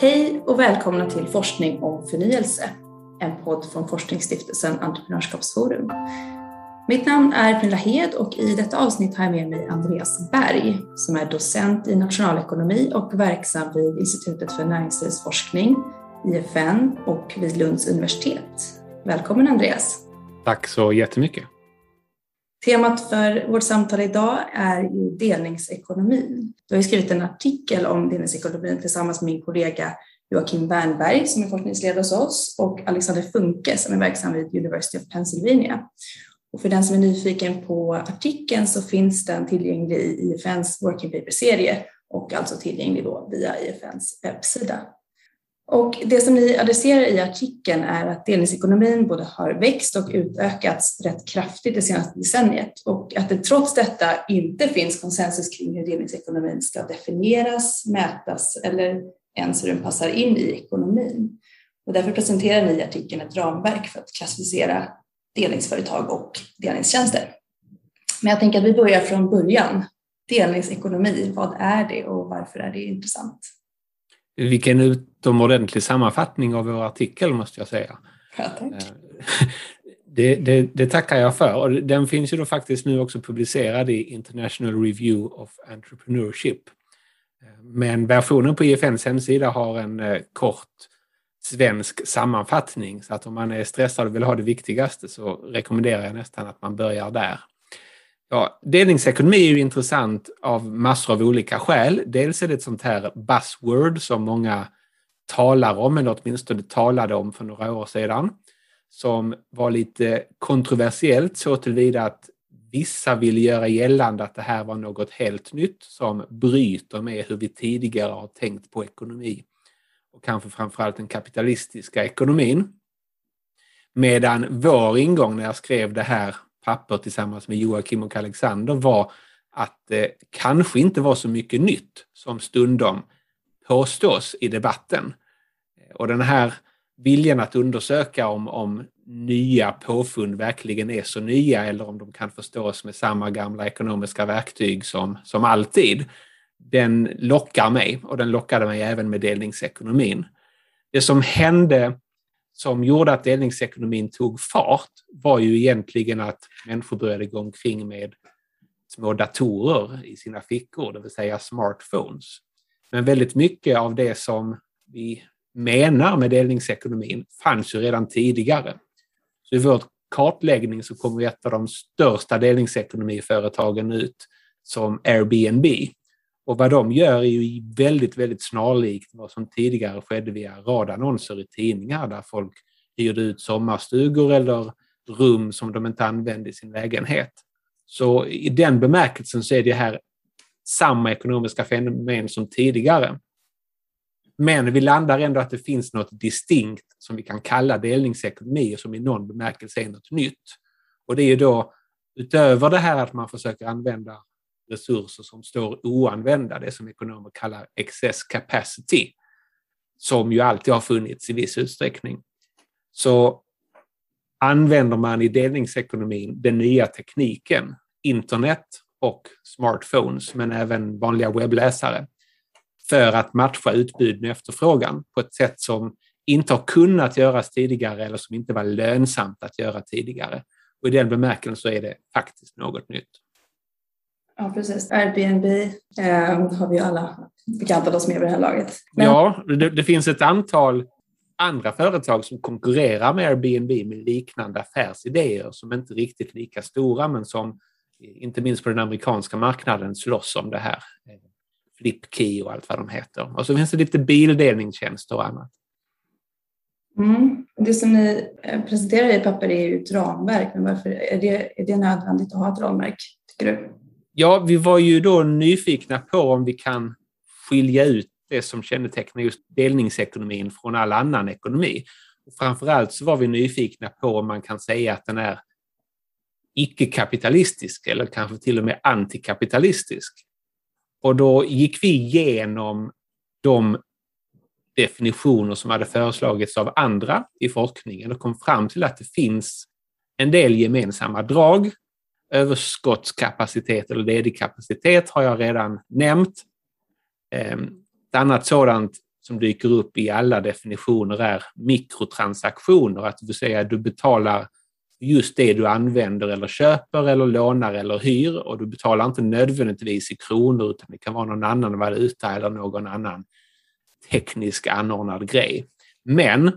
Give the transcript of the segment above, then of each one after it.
Hej och välkomna till Forskning om förnyelse, en podd från Forskningsstiftelsen Entreprenörskapsforum. Mitt namn är Pernilla Hed och i detta avsnitt har jag med mig Andreas Berg som är docent i nationalekonomi och verksam vid Institutet för näringslivsforskning, IFN och vid Lunds universitet. Välkommen Andreas! Tack så jättemycket! Temat för vårt samtal idag är ju delningsekonomin. Du har skrivit en artikel om delningsekonomin tillsammans med min kollega Joakim Wernberg som är forskningsledare hos oss och Alexander Funke som är verksam vid University of Pennsylvania. Och för den som är nyfiken på artikeln så finns den tillgänglig i IFNs Working Paper-serie och alltså tillgänglig då via IFNs webbsida. Och det som ni adresserar i artikeln är att delningsekonomin både har växt och utökats rätt kraftigt det senaste decenniet och att det trots detta inte finns konsensus kring hur delningsekonomin ska definieras, mätas eller ens hur den passar in i ekonomin. Och därför presenterar ni i artikeln ett ramverk för att klassificera delningsföretag och delningstjänster. Men jag tänker att vi börjar från början. Delningsekonomi, vad är det och varför är det intressant? Vilken utomordentlig sammanfattning av vår artikel måste jag säga. Ja, tack. Eh, det, det, det, tackar jag för. Och den finns ju då faktiskt nu också publicerad i International Review of Entrepreneurship. Eh, men versionen på IFNs hemsida har en eh, kort svensk sammanfattning. Så att om man är stressad och vill ha det viktigaste så rekommenderar jag nästan att man börjar där. Ja, delningsekonomi är ju intressant av massor av olika skäl. Dels är det ett sånt här buzzword som många talar om, eller åtminstone talade om för några år sedan, som var lite kontroversiellt så tillvida att vissa vill göra gällande att det här var något helt nytt som bryter med hur vi tidigare har tänkt på ekonomi och kanske framförallt den kapitalistiska ekonomin. Medan vår ingång när jag skrev det här papper tillsammans med Joakim och Alexander var att det kanske inte var så mycket nytt som stundom påstås i debatten. Och den här viljan att undersöka om, om nya påfund verkligen är så nya eller om de kan förstås med samma gamla ekonomiska verktyg som, som alltid, den lockar mig och den lockade mig även med delningsekonomin. Det som hände som gjorde att delningsekonomin tog fart var ju egentligen att människor började gå omkring med små datorer i sina fickor, det vill säga smartphones. Men väldigt mycket av det som vi menar med delningsekonomin fanns ju redan tidigare. Så i vår kartläggning så kommer ett av de största delningsekonomiföretagen ut som Airbnb. Och vad de gör är ju väldigt, väldigt snarlikt vad som tidigare skedde via radannonser i tidningar där folk hyrde ut sommarstugor eller rum som de inte använde i sin lägenhet. Så i den bemärkelsen så är det här samma ekonomiska fenomen som tidigare. Men vi landar ändå att det finns något distinkt som vi kan kalla delningsekonomi och som i någon bemärkelse är något nytt. Och det är ju då utöver det här att man försöker använda resurser som står oanvända, det som ekonomer kallar excess capacity, som ju alltid har funnits i viss utsträckning, så använder man i delningsekonomin den nya tekniken, internet och smartphones, men även vanliga webbläsare, för att matcha utbud med efterfrågan på ett sätt som inte har kunnat göras tidigare eller som inte var lönsamt att göra tidigare. Och I den bemärkelsen så är det faktiskt något nytt. Ja, precis. Airbnb eh, har vi ju alla bekantat oss med vid det här laget. Men... Ja, det, det, finns ett antal andra företag som konkurrerar med Airbnb med liknande affärsidéer som inte riktigt lika stora men som inte minst på den amerikanska marknaden slåss om det här. Flipkey och allt vad de heter. Och så finns det lite bildelningstjänster och annat. Mm. Det som ni eh, presenterar i papper är ju ett ramverk, men varför är det, är det nödvändigt att ha ett ramverk, tycker du? Ja, vi var ju då nyfikna på om vi kan skilja ut det som kännetecknar just delningsekonomin från all annan ekonomi. Och framförallt så var vi nyfikna på om man kan säga att den är icke-kapitalistisk eller kanske till och med antikapitalistisk. Och då gick vi igenom de definitioner som hade föreslagits av andra i forskningen och kom fram till att det finns en del gemensamma drag Överskottskapacitet eller ledig kapacitet har jag redan nämnt. Ehm, ett annat sådant som dyker upp i alla definitioner är mikrotransaktioner, att du säger att du betalar just det du använder eller köper eller lånar eller hyr och du betalar inte nödvändigtvis i kronor utan det kan vara någon annan valuta eller någon annan teknisk anordnad grej. Men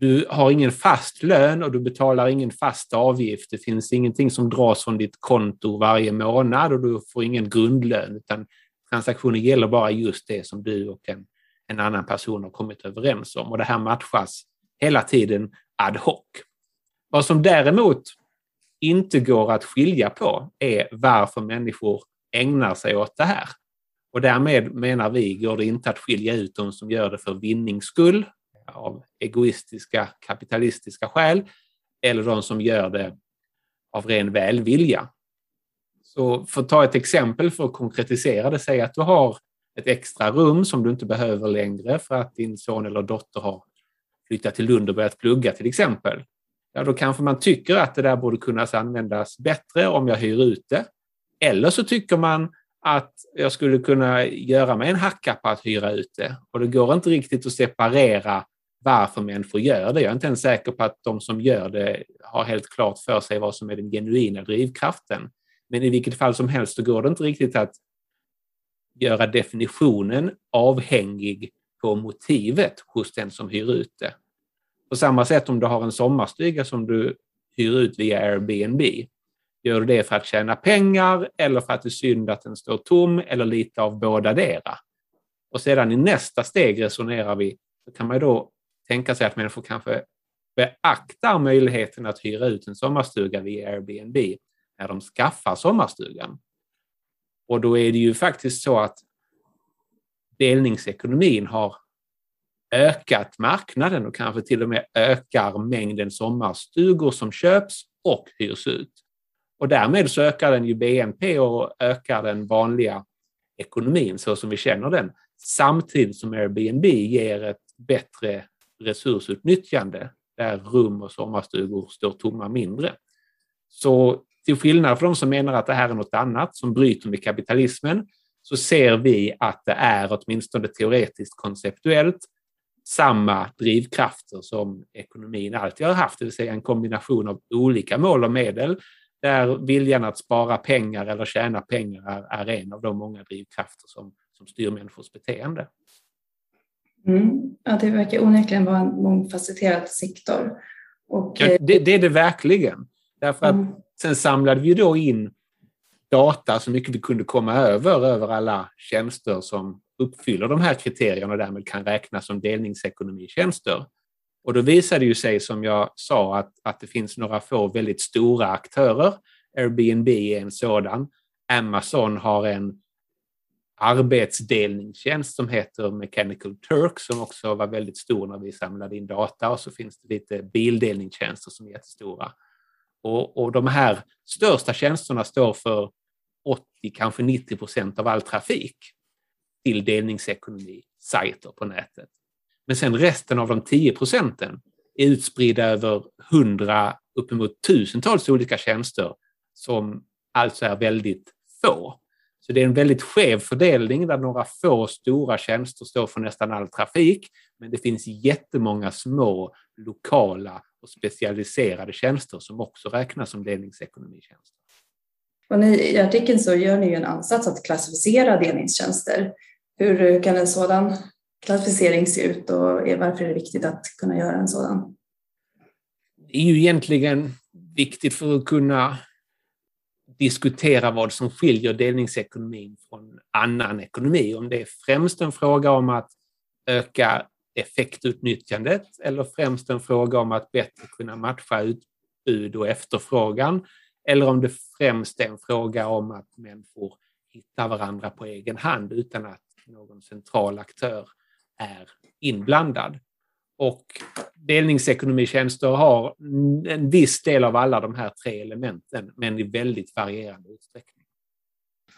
du har ingen fast lön och du betalar ingen fast avgift. Det finns ingenting som dras från ditt konto varje månad och du får ingen grundlön utan transaktionen gäller bara just det som du och en, en annan person har kommit överens om och det här matchas hela tiden ad hoc. Vad som däremot inte går att skilja på är varför människor ägnar sig åt det här. Och därmed menar vi går det inte att skilja ut de som gör det för vinnings skull, av egoistiska kapitalistiska skäl, eller de som gör det av ren välvilja. Så för att ta ett exempel för att konkretisera det, säg att du har ett extra rum som du inte behöver längre för att din son eller dotter har flyttat till Lund och börjat plugga till exempel. Ja, då kanske man tycker att det där borde kunna användas bättre om jag hyr ut det. Eller så tycker man att jag skulle kunna göra mig en hacka på att hyra ut det. Och det går inte riktigt att separera varför människor gör det. Jag är inte ens säker på att de som gör det har helt klart för sig vad som är den genuina drivkraften. Men i vilket fall som helst så går det inte riktigt att göra definitionen avhängig på motivet hos den som hyr ut det. På samma sätt om du har en sommarstuga som du hyr ut via Airbnb. Gör du det för att tjäna pengar eller för att det är synd att den står tom eller lite av båda dera? Och sedan i nästa steg resonerar vi, så kan man då tänka sig att människor kanske beaktar möjligheten att hyra ut en sommarstuga via Airbnb när de skaffar sommarstugan. Och då är det ju faktiskt så att delningsekonomin har ökat marknaden och kanske till och med ökar mängden sommarstugor som köps och hyrs ut. Och därmed så ökar den ju BNP och ökar den vanliga ekonomin så som vi känner den. Samtidigt som Airbnb ger ett bättre resursutnyttjande där rum och sommarstugor står tomma mindre. Så till skillnad från de som menar att det här är något annat som bryter med kapitalismen så ser vi att det är åtminstone teoretiskt konceptuellt samma drivkrafter som ekonomin alltid har haft, det vill säga en kombination av olika mål och medel där viljan att spara pengar eller tjäna pengar är, är en av de många drivkrafter som, som styr människors beteende. Mm. Ja, det verkar onekligen vara en mångfacetterad sektor. Och, ja, det, det, är det verkligen. Därför att mm. sen samlade vi då in data så mycket vi kunde komma över, över alla tjänster som uppfyller de här kriterierna och därmed kan räknas som delningsekonomitjänster. Och då visade det ju sig, som jag sa, att, att det finns några få väldigt stora aktörer. Airbnb är en sådan. Amazon har en arbetsdelningstjänst som heter Mechanical Turk som också var väldigt stor när vi samlade in data och så finns det lite bildelningstjänster som är jättestora. Och, och de här största tjänsterna står för 80, kanske 90 procent av all trafik till delningsekonomi-sajter på nätet. Men sen resten av de 10 procenten är utspridda över hundra, uppemot tusentals olika tjänster som alltså är väldigt få. Så det är en väldigt skev fördelning där några få stora tjänster står för nästan all trafik, men det finns jättemånga små lokala och specialiserade tjänster som också räknas som delningsekonomitjänster. Och ni, I artikeln så gör ni en ansats att klassificera delningstjänster. Hur kan en sådan klassificering se ut och varför är det viktigt att kunna göra en sådan? Det är ju egentligen viktigt för att kunna diskutera vad som skiljer delningsekonomin från annan ekonomi. Om det är främst en fråga om att öka effektutnyttjandet eller främst en fråga om att bättre kunna matcha utbud och efterfrågan eller om det främst är en fråga om att människor hittar varandra på egen hand utan att någon central aktör är inblandad. Och delningsekonomitjänster har en viss del av alla de här tre elementen, men i väldigt varierande utsträckning.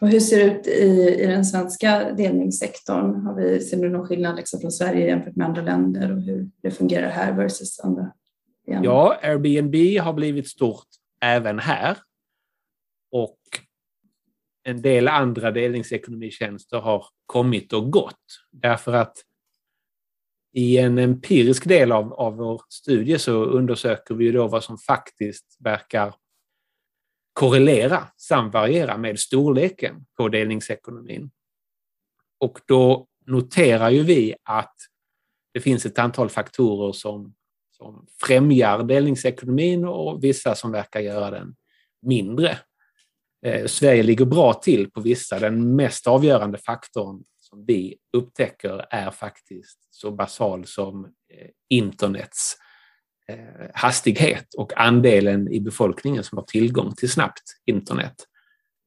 Och hur ser det ut i, i den svenska delningssektorn? Har vi, ser du någon skillnad liksom från Sverige jämfört med andra länder och hur det fungerar här versus andra? Igen? Ja, Airbnb har blivit stort även här. Och en del andra delningsekonomitjänster har kommit och gått därför att i en empirisk del av, av vår studie så undersöker vi då vad som faktiskt verkar korrelera, samvariera med storleken på delningsekonomin. Och då noterar ju vi att det finns ett antal faktorer som, som främjar delningsekonomin och vissa som verkar göra den mindre. Eh, Sverige ligger bra till på vissa. Den mest avgörande faktorn som vi upptäcker är faktiskt så basal som eh, internets eh, hastighet och andelen i befolkningen som har tillgång till snabbt internet.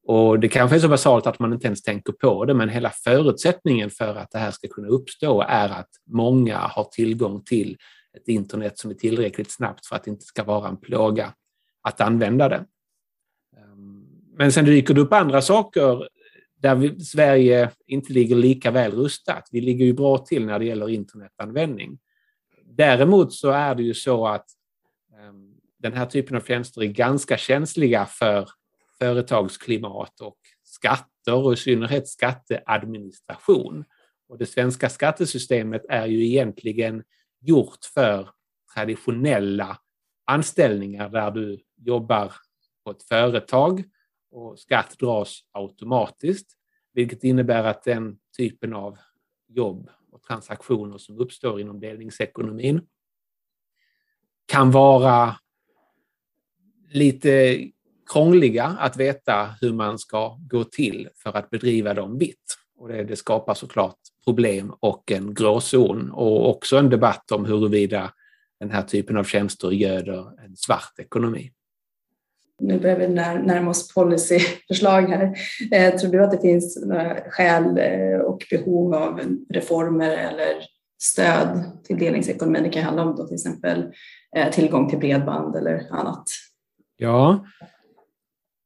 Och det kanske är så basalt att man inte ens tänker på det, men hela förutsättningen för att det här ska kunna uppstå är att många har tillgång till ett internet som är tillräckligt snabbt för att det inte ska vara en plåga att använda det. Ehm, men sen dyker det upp andra saker där vi, Sverige inte ligger lika väl rustat. Vi ligger ju bra till när det gäller internetanvändning. Däremot så är det ju så att um, den här typen av tjänster är ganska känsliga för företagsklimat och skatter och i synnerhet skatteadministration. Och det svenska skattesystemet är ju egentligen gjort för traditionella anställningar där du jobbar på ett företag och skatt dras automatiskt, vilket innebär att den typen av jobb och transaktioner som uppstår inom delningsekonomin kan vara lite krångliga att veta hur man ska gå till för att bedriva dem vitt. Och det, det skapar såklart problem och en gråzon och också en debatt om huruvida den här typen av tjänster göder en svart ekonomi nu börjar vi närma oss policyförslag här. Eh, tror du att det finns några skäl eh, och behov av reformer eller stöd till delningsekonomin? Det kan handla om då till exempel eh, tillgång till bredband eller annat. Ja,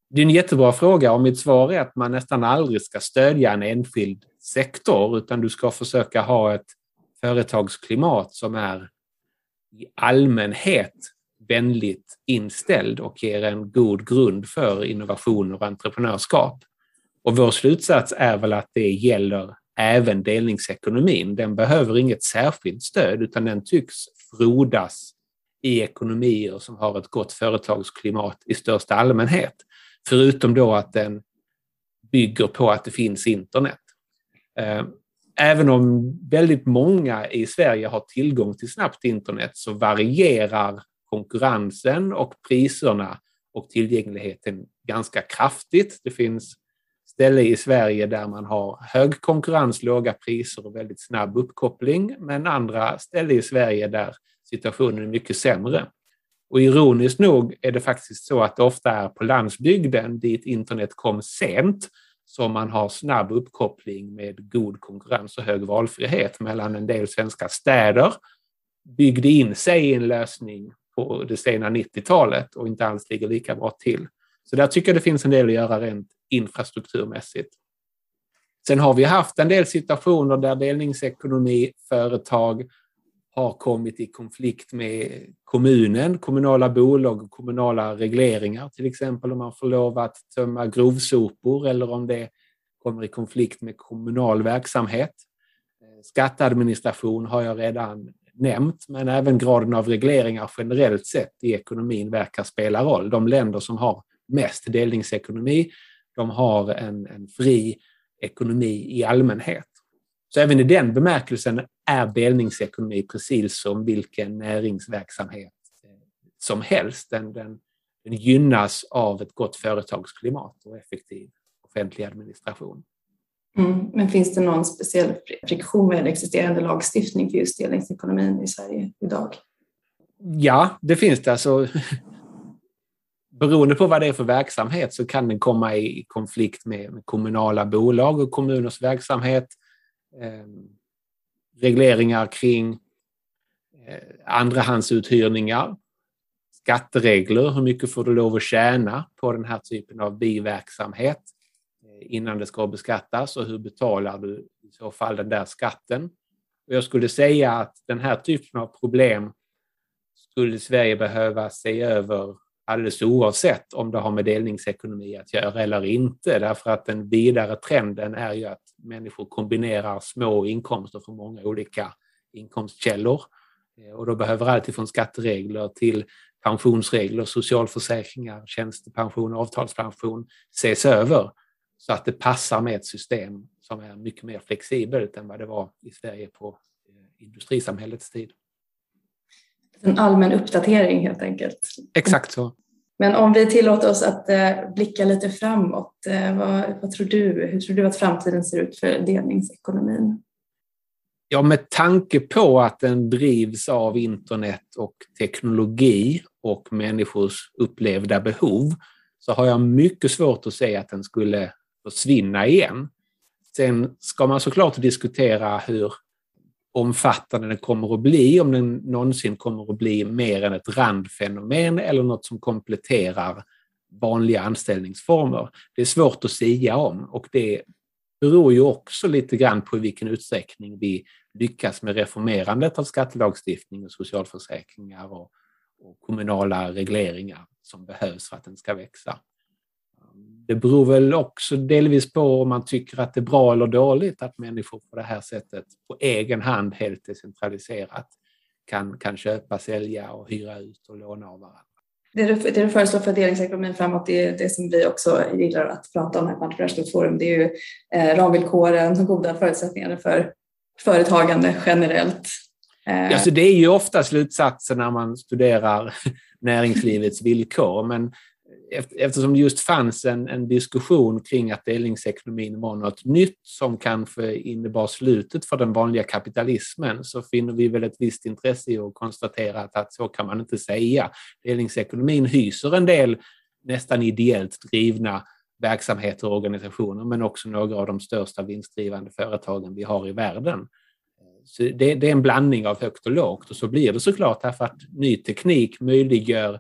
det är en jättebra fråga och mitt svar är att man nästan aldrig ska stödja en enskild sektor utan du ska försöka ha ett företagsklimat som är i allmänhet vänligt inställd och ger en god grund för innovation och entreprenörskap. Och vår slutsats är väl att det gäller även delningsekonomin. Den behöver inget särskilt stöd utan den tycks frodas i ekonomier som har ett gott företagsklimat i största allmänhet. Förutom då att den bygger på att det finns internet. Eh, även om väldigt många i Sverige har tillgång till snabbt internet så varierar konkurrensen och priserna och tillgängligheten ganska kraftigt. Det finns ställen i Sverige där man har hög konkurrens, låga priser och väldigt snabb uppkoppling, men andra ställen i Sverige där situationen är mycket sämre. Och ironiskt nog är det faktiskt så att det ofta är på landsbygden dit internet kom sent som man har snabb uppkoppling med god konkurrens och hög valfrihet mellan en del svenska städer byggde in sig i en lösning på det sena 90-talet och inte alls ligger lika bra till. Så där tycker jag det finns en del att göra rent infrastrukturmässigt. Sen har vi haft en del situationer där delningsekonomiföretag har kommit i konflikt med kommunen, kommunala bolag och kommunala regleringar, till exempel om man får lov att tömma grovsopor eller om det kommer i konflikt med kommunal verksamhet. Skatteadministration har jag redan nämnt, men även graden av regleringar generellt sett i ekonomin verkar spela roll. De länder som har mest delningsekonomi, de har en, en fri ekonomi i allmänhet. Så även i den bemärkelsen är delningsekonomi precis som vilken näringsverksamhet eh, som helst. Den, den, den gynnas av ett gott företagsklimat och effektiv offentlig administration. Mm. Men finns det någon speciell friktion med existerande lagstiftning för just delningsekonomin i Sverige idag? Ja, det finns det. Alltså, beroende på vad det är för verksamhet så kan den komma i konflikt med, kommunala bolag och kommuners verksamhet. Eh, regleringar kring eh, andrahandsuthyrningar, skatteregler, hur mycket får du lov att tjäna på den här typen av biverksamhet innan det ska beskattas och hur betalar du i så fall den där skatten? Och jag skulle säga att den här typen av problem skulle Sverige behöva se över alldeles oavsett om det har med delningsekonomi att göra eller inte. Därför att den vidare trenden är ju att människor kombinerar små inkomster från många olika inkomstkällor. Och då behöver allt från skatteregler till pensionsregler, socialförsäkringar, tjänstepension, avtalspension ses över så att det passar med ett system som är mycket mer flexibelt än vad det var i Sverige på industrisamhällets tid. En allmän uppdatering helt enkelt. Exakt så. Men om vi tillåter oss att eh, blicka lite framåt, eh, vad, vad, tror du? Hur tror du att framtiden ser ut för delningsekonomin? Ja, med tanke på att den drivs av internet och teknologi och människors upplevda behov så har jag mycket svårt att se att den skulle försvinna igen. Sen ska man såklart diskutera hur omfattande den kommer att bli, om den någonsin kommer att bli mer än ett randfenomen eller något som kompletterar vanliga anställningsformer. Det är svårt att säga om och det beror ju också lite grann på i vilken utsträckning vi lyckas med reformerandet av skattelagstiftning och socialförsäkringar och, och kommunala regleringar som behövs för att den ska växa. Det beror väl också delvis på om man tycker att det är bra eller dåligt att människor på det här sättet på egen hand helt decentraliserat kan, kan köpa, sälja och hyra ut och låna av varandra. Det du, det du föreslår för delningsekonomin framåt det är det som vi också gillar att prata om här på Entreprenörskap Forum. Det är ju eh, ramvillkoren och goda förutsättningar för företagande generellt. Eh. Ja, så det är ju ofta slutsatsen när man studerar näringslivets villkor. Men eftersom det just fanns en, en, diskussion kring att delningsekonomin var något nytt som kanske innebar slutet för den vanliga kapitalismen så finner vi väl ett visst intresse i att konstatera att, att så kan man inte säga. Delningsekonomin hyser en del nästan ideellt drivna verksamheter och organisationer men också några av de största vinstdrivande företagen vi har i världen. Så det, det är en blandning av högt och lågt och så blir det såklart därför att ny teknik möjliggör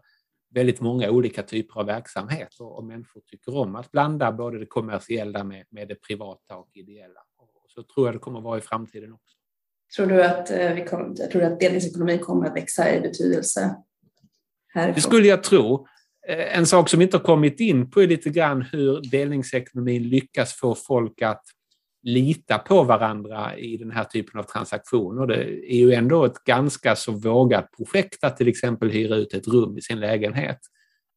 väldigt många olika typer av verksamhet och, människor tycker om att blanda både det kommersiella med, med det privata och ideella. Och så tror jag det kommer att vara i framtiden också. Tror du att, eh, vi kommer, tror du att delningsekonomin kommer att växa i betydelse? Härifrån? Det skulle jag tro. Eh, en sak som inte har kommit in på är lite grann hur delningsekonomin lyckas få folk att lita på varandra i den här typen av transaktioner. Det är ju ändå ett ganska så vågat projekt att till exempel hyra ut ett rum i sin lägenhet.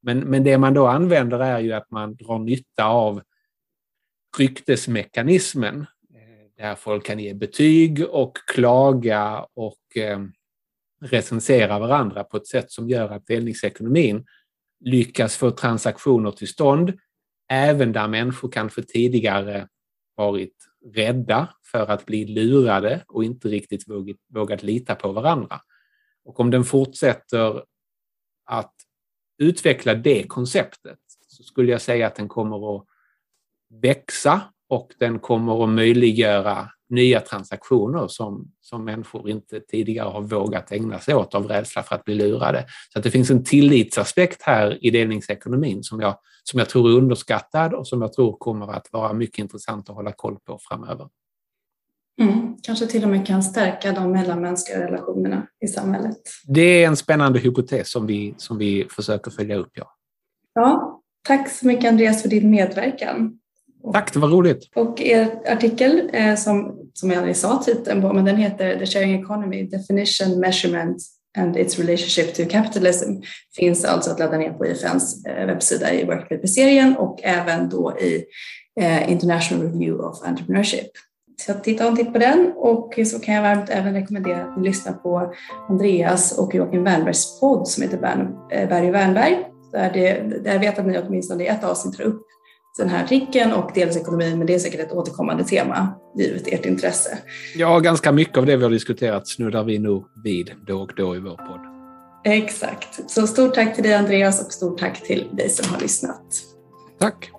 Men, men det man då använder är ju att man drar nytta av ryktesmekanismen eh, där folk kan ge betyg och klaga och eh, recensera varandra på ett sätt som gör att delningsekonomin lyckas få transaktioner till stånd även där människor kanske tidigare varit rädda för att bli lurade och inte riktigt vågat, vågat lita på varandra. Och om den fortsätter att utveckla det konceptet så skulle jag säga att den kommer att växa och den kommer att möjliggöra nya transaktioner som, som människor inte tidigare har vågat ägna sig åt av rädsla för att bli lurade. Så att det finns en tillitsaspekt här i delningsekonomin som jag, som jag tror är underskattad och som jag tror kommer att vara mycket intressant att hålla koll på framöver. Mm, kanske till och med kan stärka de mellanmänskliga relationerna i samhället. Det är en spännande hypotes som vi, som vi försöker följa upp. Ja. Ja, tack så mycket Andreas för din medverkan. Tack, det var roligt. Och er artikel eh, som, som jag sa titeln på, men den heter The Sharing Economy, Definition, Measurement and its relationship to capitalism finns alltså att ladda ner på IFNs eh, webbsida i Workpaper-serien och även då i eh, International Review of Entrepreneurship. Så titta en titt på den och så kan jag varmt även rekommendera att ni lyssnar på Andreas och Joakim Wernbergs podd som heter Berg och Wernberg. Där, det, där jag vet att ni åtminstone i ett avsnitt tar upp den här artikeln och delningsekonomin, men det är säkert ett återkommande tema givet ert intresse. Ja, ganska mycket av det vi har diskuterat snuddar vi nog vid då och då i vår podd. Exakt. Så stort tack till dig Andreas och stort tack till dig som har lyssnat. Tack.